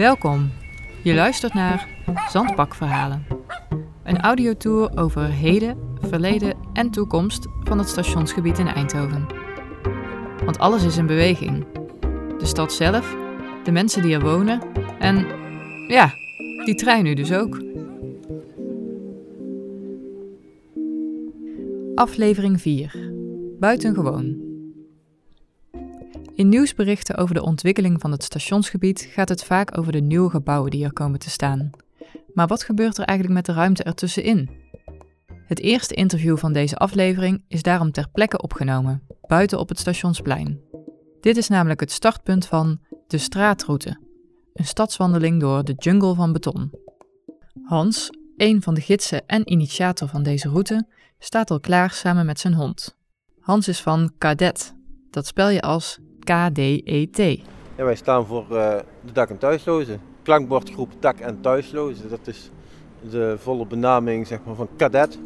Welkom. Je luistert naar Zandbakverhalen. Een audiotour over heden, verleden en toekomst van het stationsgebied in Eindhoven. Want alles is in beweging. De stad zelf, de mensen die er wonen en ja, die trein nu dus ook. Aflevering 4. Buitengewoon. In nieuwsberichten over de ontwikkeling van het stationsgebied gaat het vaak over de nieuwe gebouwen die er komen te staan. Maar wat gebeurt er eigenlijk met de ruimte ertussenin? Het eerste interview van deze aflevering is daarom ter plekke opgenomen, buiten op het stationsplein. Dit is namelijk het startpunt van de straatroute, een stadswandeling door de jungle van beton. Hans, een van de gidsen en initiator van deze route, staat al klaar samen met zijn hond. Hans is van Cadet. Dat spel je als KDET. Ja, wij staan voor uh, de dak- en thuislozen. Klankbordgroep dak- en thuislozen. Dat is de volle benaming zeg maar, van Cadet.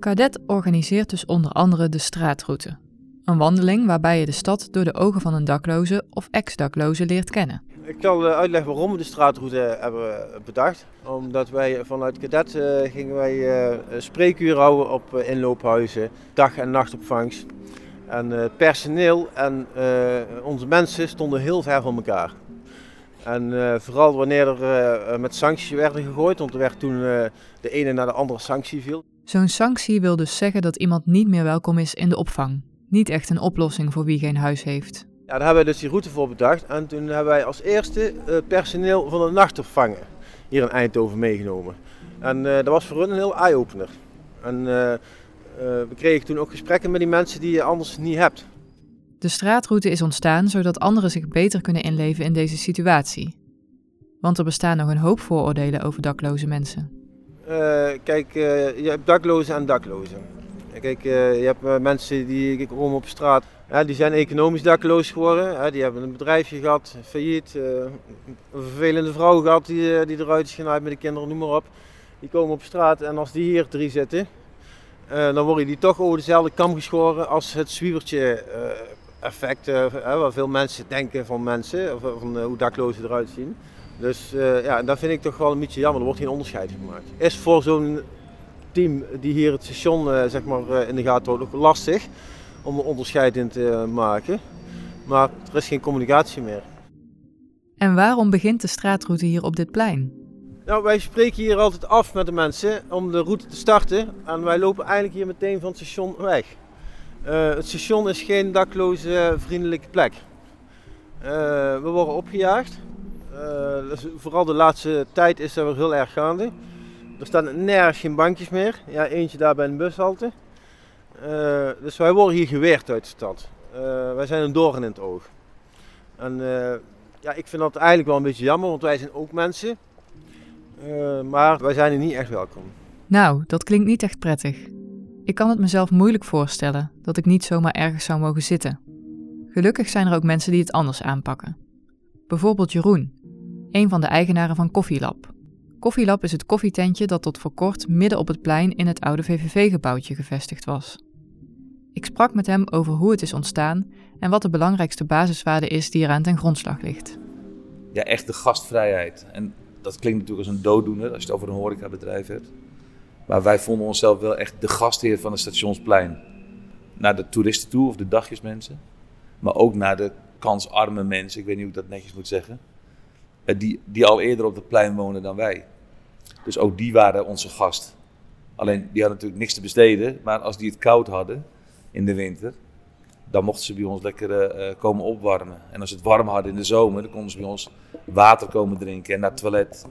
Cadet organiseert dus onder andere de straatroute. Een wandeling waarbij je de stad door de ogen van een dakloze of ex-dakloze leert kennen. Ik zal eh, uitleggen waarom we de straatroute hebben bedacht. Omdat wij vanuit Cadet uh, gingen wij uh, spreekuur houden op inloophuizen, dag- en nachtopvangst. En personeel en onze mensen stonden heel ver van elkaar. En vooral wanneer er met sancties werden gegooid, want er werd toen de ene naar de andere sanctie viel. Zo'n sanctie wil dus zeggen dat iemand niet meer welkom is in de opvang. Niet echt een oplossing voor wie geen huis heeft. Ja, daar hebben wij dus die route voor bedacht. En toen hebben wij als eerste personeel van de nachtopvangen hier in Eindhoven meegenomen. En uh, dat was voor hun een heel eye-opener. En uh, we kregen toen ook gesprekken met die mensen die je anders niet hebt. De straatroute is ontstaan zodat anderen zich beter kunnen inleven in deze situatie. Want er bestaan nog een hoop vooroordelen over dakloze mensen. kijk, je hebt daklozen en daklozen. Kijk, je hebt mensen die komen op straat die zijn economisch dakloos geworden. die hebben een bedrijfje gehad, failliet. Een vervelende vrouw gehad die, eh, die eruit is genaaid met de kinderen, noem maar op. Die komen op straat en als die hier drie zitten, dan worden die toch over dezelfde kam geschoren als het zwiebertje effect. waar veel mensen denken van mensen, van hoe daklozen eruit zien. Dus ja, dat vind ik toch wel een beetje jammer. Er wordt geen onderscheid gemaakt. Is voor zo'n team die hier het station zeg maar, in de gaten houdt lastig om een onderscheid in te maken. Maar er is geen communicatie meer. En waarom begint de straatroute hier op dit plein? Nou, wij spreken hier altijd af met de mensen om de route te starten. En wij lopen eigenlijk hier meteen van het station weg. Uh, het station is geen dakloze vriendelijke plek. Uh, we worden opgejaagd. Dus vooral de laatste tijd is dat weer heel erg gaande. Er staan nergens geen bankjes meer. Ja, eentje daar bij een bushalte. Dus wij worden hier geweerd uit de stad. Wij zijn een doorn in het oog. En ja, ik vind dat eigenlijk wel een beetje jammer, want wij zijn ook mensen. Maar wij zijn hier niet echt welkom. Nou, dat klinkt niet echt prettig. Ik kan het mezelf moeilijk voorstellen dat ik niet zomaar ergens zou mogen zitten. Gelukkig zijn er ook mensen die het anders aanpakken. Bijvoorbeeld Jeroen, een van de eigenaren van Koffielab. Koffielab is het koffietentje dat tot voor kort midden op het plein in het oude VVV-gebouwtje gevestigd was. Ik sprak met hem over hoe het is ontstaan en wat de belangrijkste basiswaarde is die eraan ten grondslag ligt. Ja, echt de gastvrijheid. En dat klinkt natuurlijk als een dooddoener als je het over een horecabedrijf hebt. Maar wij vonden onszelf wel echt de gastheer van het stationsplein. Naar de toeristen toe, of de dagjesmensen. Maar ook naar de kansarme mensen, ik weet niet hoe ik dat netjes moet zeggen. Eh, die, die al eerder op het plein wonen dan wij. Dus ook die waren onze gast. Alleen die hadden natuurlijk niks te besteden. Maar als die het koud hadden in de winter, dan mochten ze bij ons lekker uh, komen opwarmen. En als ze het warm hadden in de zomer, dan konden ze bij ons water komen drinken en naar het toilet.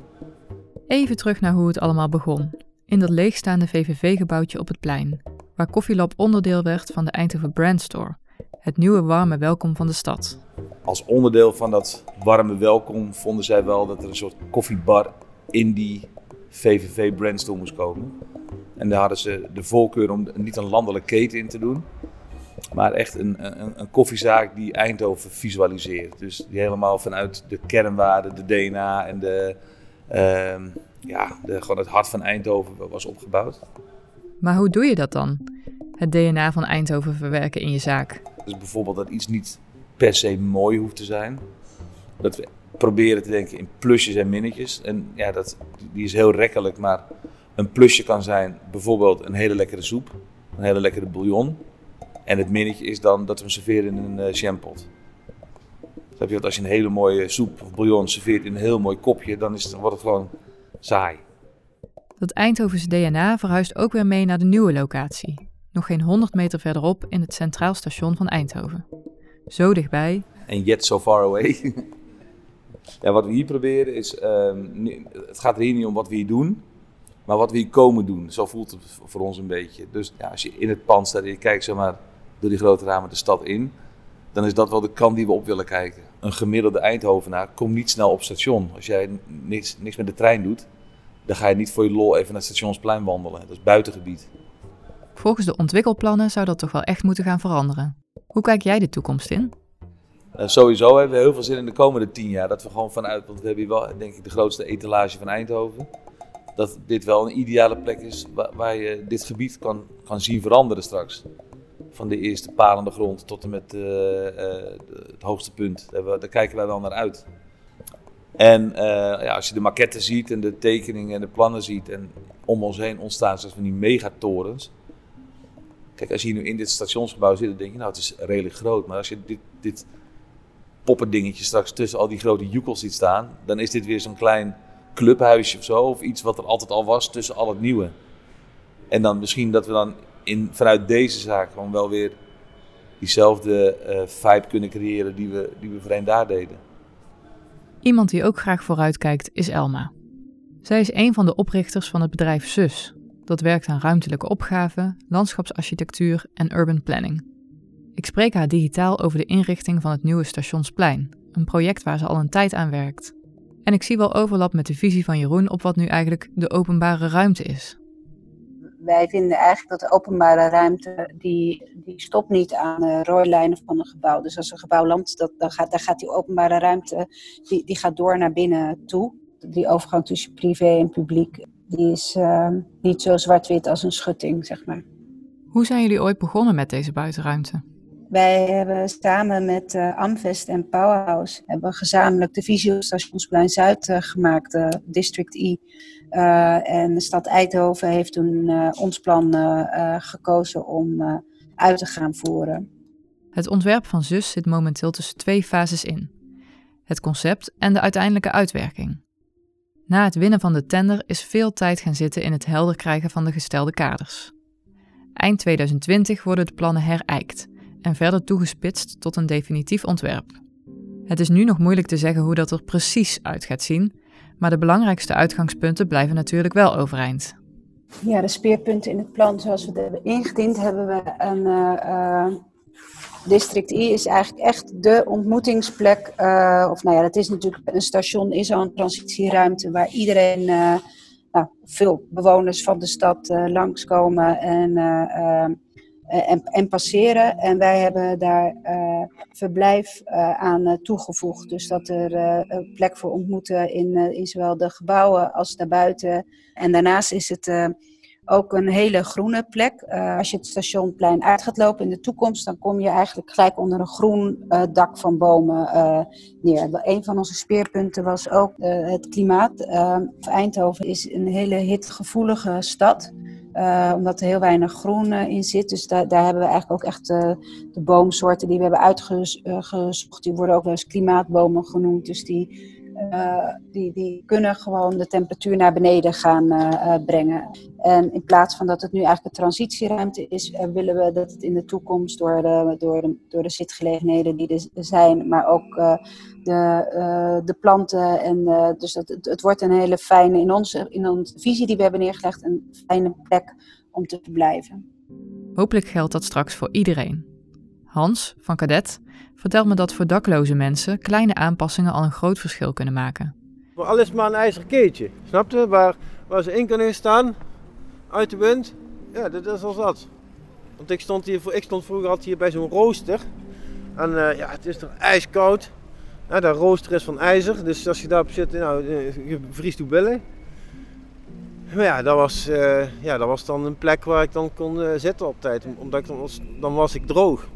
Even terug naar hoe het allemaal begon. In dat leegstaande VVV-gebouwtje op het plein, waar Koffielab onderdeel werd van de Eindhoven Brandstore, het nieuwe warme welkom van de stad. Als onderdeel van dat warme welkom vonden zij wel dat er een soort koffiebar in die VVV Brandstore moest komen. En daar hadden ze de voorkeur om niet een landelijke keten in te doen, maar echt een, een, een koffiezaak die Eindhoven visualiseert. Dus die helemaal vanuit de kernwaarden, de DNA en de, uh, ja, de, gewoon het hart van Eindhoven was opgebouwd. Maar hoe doe je dat dan? Het DNA van Eindhoven verwerken in je zaak? Dus bijvoorbeeld dat iets niet per se mooi hoeft te zijn. Dat we proberen te denken in plusjes en minnetjes. En ja, dat, die is heel rekkelijk, maar een plusje kan zijn bijvoorbeeld een hele lekkere soep, een hele lekkere bouillon. En het minnetje is dan dat we hem serveren in een uh, jampot. heb je, als je een hele mooie soep of bouillon serveert in een heel mooi kopje, dan, is het, wordt het gewoon saai. Dat Eindhovense DNA verhuist ook weer mee naar de nieuwe locatie. Nog geen 100 meter verderop in het Centraal Station van Eindhoven. Zo dichtbij. En yet so far away. ja, wat we hier proberen is, um, het gaat er hier niet om wat we hier doen, maar wat we hier komen doen. Zo voelt het voor ons een beetje. Dus ja, als je in het pand staat en je kijkt zeg maar, door die grote ramen de stad in, dan is dat wel de kant die we op willen kijken. Een gemiddelde Eindhovenaar komt niet snel op station. Als jij niks, niks met de trein doet, dan ga je niet voor je lol even naar het stationsplein wandelen. Dat is buitengebied. Volgens de ontwikkelplannen zou dat toch wel echt moeten gaan veranderen. Hoe kijk jij de toekomst in? Uh, sowieso hebben we heel veel zin in de komende tien jaar. Dat we gewoon vanuit, want we hebben hier wel denk ik de grootste etalage van Eindhoven. Dat dit wel een ideale plek is waar, waar je dit gebied kan, kan zien veranderen straks. Van de eerste palende grond tot en met uh, uh, het hoogste punt. Daar, daar, kijken wij wel naar uit. En ja, als je de maquette ziet en de tekeningen en de plannen ziet en om ons heen ontstaan zoals van die megatorens. Kijk, als je nu in dit stationsgebouw zit, dan denk je, nou, het is redelijk groot. Maar als je dit, dit poppendingetje straks tussen al die grote joekels ziet staan, dan is dit weer zo'n klein clubhuisje of zo. Of iets wat er altijd al was tussen al het nieuwe. En dan misschien dat we dan in, vanuit deze zaak gewoon wel weer diezelfde uh, vibe kunnen creëren die we, die we voorheen daar deden. Iemand die ook graag vooruitkijkt is Elma. Zij is een van de oprichters van het bedrijf SUS, dat werkt aan ruimtelijke opgaven, landschapsarchitectuur en urban planning. Ik spreek haar digitaal over de inrichting van het nieuwe Stationsplein, een project waar ze al een tijd aan werkt. En ik zie wel overlap met de visie van Jeroen op wat nu eigenlijk de openbare ruimte is. Wij vinden eigenlijk dat de openbare ruimte, die, die stopt niet aan de rooilijnen van een gebouw. Dus als een gebouw landt, dat, dan gaat, dan gaat die openbare ruimte, die, die gaat door naar binnen toe. Die overgang tussen privé en publiek die is uh, niet zo zwart-wit als een schutting, zeg maar. Hoe zijn jullie ooit begonnen met deze buitenruimte? Wij hebben samen met uh, Amvest en Powerhouse hebben gezamenlijk de visie Stationsplein Zuid uh, gemaakt, uh, District I. en de stad Eindhoven heeft toen ons plan gekozen om uit te gaan voeren. Het ontwerp van ZUS zit momenteel tussen twee fases in: het concept en de uiteindelijke uitwerking. Na het winnen van de tender is veel tijd gaan zitten in het helder krijgen van de gestelde kaders. Eind 2020 worden de plannen herijkt en verder toegespitst tot een definitief ontwerp. Het is nu nog moeilijk te zeggen hoe dat er precies uit gaat zien, maar de belangrijkste uitgangspunten blijven natuurlijk wel overeind. Ja, de speerpunten in het plan zoals we het hebben ingediend, hebben we een uh, District I is eigenlijk echt de ontmoetingsplek. Uh, of nou ja, dat is natuurlijk een station, is al een transitieruimte waar iedereen, nou, veel bewoners van de stad langskomen en, en, en, passeren. En wij hebben daar verblijf aan toegevoegd. Dus dat er een plek voor ontmoeten in, in zowel de gebouwen als daarbuiten. En daarnaast is het ook een hele groene plek. Als je het stationplein uit gaat lopen in de toekomst, dan kom je eigenlijk gelijk onder een groen dak van bomen neer. Een van onze speerpunten was ook het klimaat. Eindhoven is een hele hitgevoelige stad. Omdat er heel weinig groen in zit. Dus daar, daar hebben we eigenlijk ook echt de boomsoorten die we hebben uitgezocht. Die worden ook wel eens klimaatbomen genoemd. Dus die uh, die, die kunnen gewoon de temperatuur naar beneden gaan uh, brengen. En in plaats van dat het nu eigenlijk een transitieruimte is, willen we dat het in de toekomst door de, door de, door de zitgelegenheden die er zijn, maar ook de, de planten. En, dus dat, het, het, wordt een hele fijne, in onze, in onze visie die we hebben neergelegd, een fijne plek om te verblijven. Hopelijk geldt dat straks voor iedereen. Hans van Cadet vertelt me dat voor dakloze mensen kleine aanpassingen al een groot verschil kunnen maken. Alles maar een ijzeren keertje, snap je? Waar, waar ze in kunnen staan, uit de wind. Ja, dat is al zat. Want ik stond, hier, ik stond vroeger altijd hier bij zo'n rooster. En uh, ja, het is er ijskoud. Ja, dat rooster is van ijzer, dus als je daarop zit, nou, eh, je vriest je billen. Maar ja, dat was, uh, ja, dat was dan een plek waar ik dan kon zitten op tijd. Omdat ik dan, was, dan was ik droog.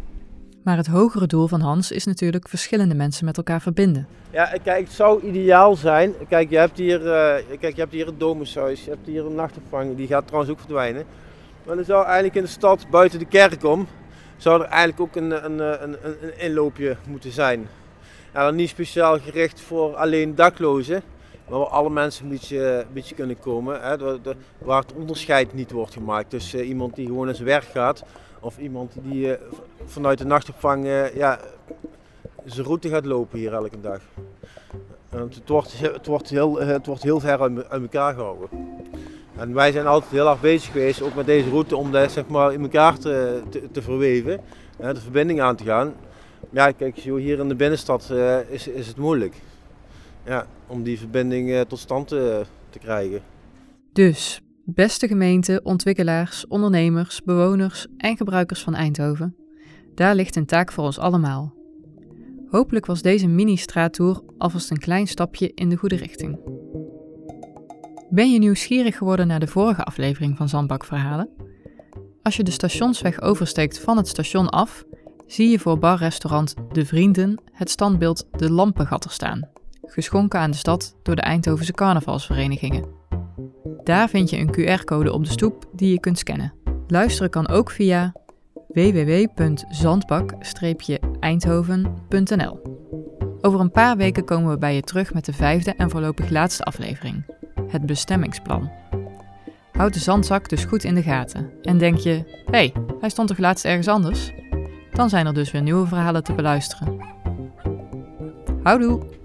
Maar het hogere doel van Hans is natuurlijk verschillende mensen met elkaar verbinden. Ja, kijk, het zou ideaal zijn. Kijk, je hebt hier, uh, kijk, je hebt hier een domushuis, je hebt hier een nachtopvang, die gaat trouwens ook verdwijnen. Maar dan zou eigenlijk in de stad, buiten de kerk om, zou er eigenlijk ook een, een, een, een inloopje moeten zijn. Ja, dan niet speciaal gericht voor alleen daklozen, waar alle mensen een beetje, beetje kunnen komen. Hè, waar het onderscheid niet wordt gemaakt tussen uh, iemand die gewoon naar zijn werk gaat of iemand die uh, vanuit de nachtopvang uh, ja, zijn route gaat lopen hier elke dag. het, wordt, het, wordt heel, het wordt heel ver uit, elkaar gehouden. En wij zijn altijd heel erg bezig geweest, ook met deze route, om dat zeg maar, in elkaar te, te, verweven, de verbinding aan te gaan. Ja, kijk, hier in de binnenstad is, is het moeilijk ja, om die verbinding uh, tot stand te, te krijgen. Dus, beste gemeente, ontwikkelaars, ondernemers, bewoners en gebruikers van Eindhoven, daar ligt een taak voor ons allemaal. Hopelijk was deze mini-straattour alvast een klein stapje in de goede richting. Ben je nieuwsgierig geworden naar de vorige aflevering van Zandbakverhalen? Als je de stationsweg oversteekt van het station af, zie je voor barrestaurant De Vrienden het standbeeld De Lampengatter staan, geschonken aan de stad door de Eindhovense carnavalsverenigingen. Daar vind je een QR-code op de stoep die je kunt scannen. Luisteren kan ook via www.zandbak-eindhoven.nl. Over een paar weken komen we bij je terug met de vijfde en voorlopig laatste aflevering, het bestemmingsplan. Houd de zandzak dus goed in de gaten en denk je: hé, hey, hij stond toch laatst ergens anders? Dan zijn er dus weer nieuwe verhalen te beluisteren. Houdoe!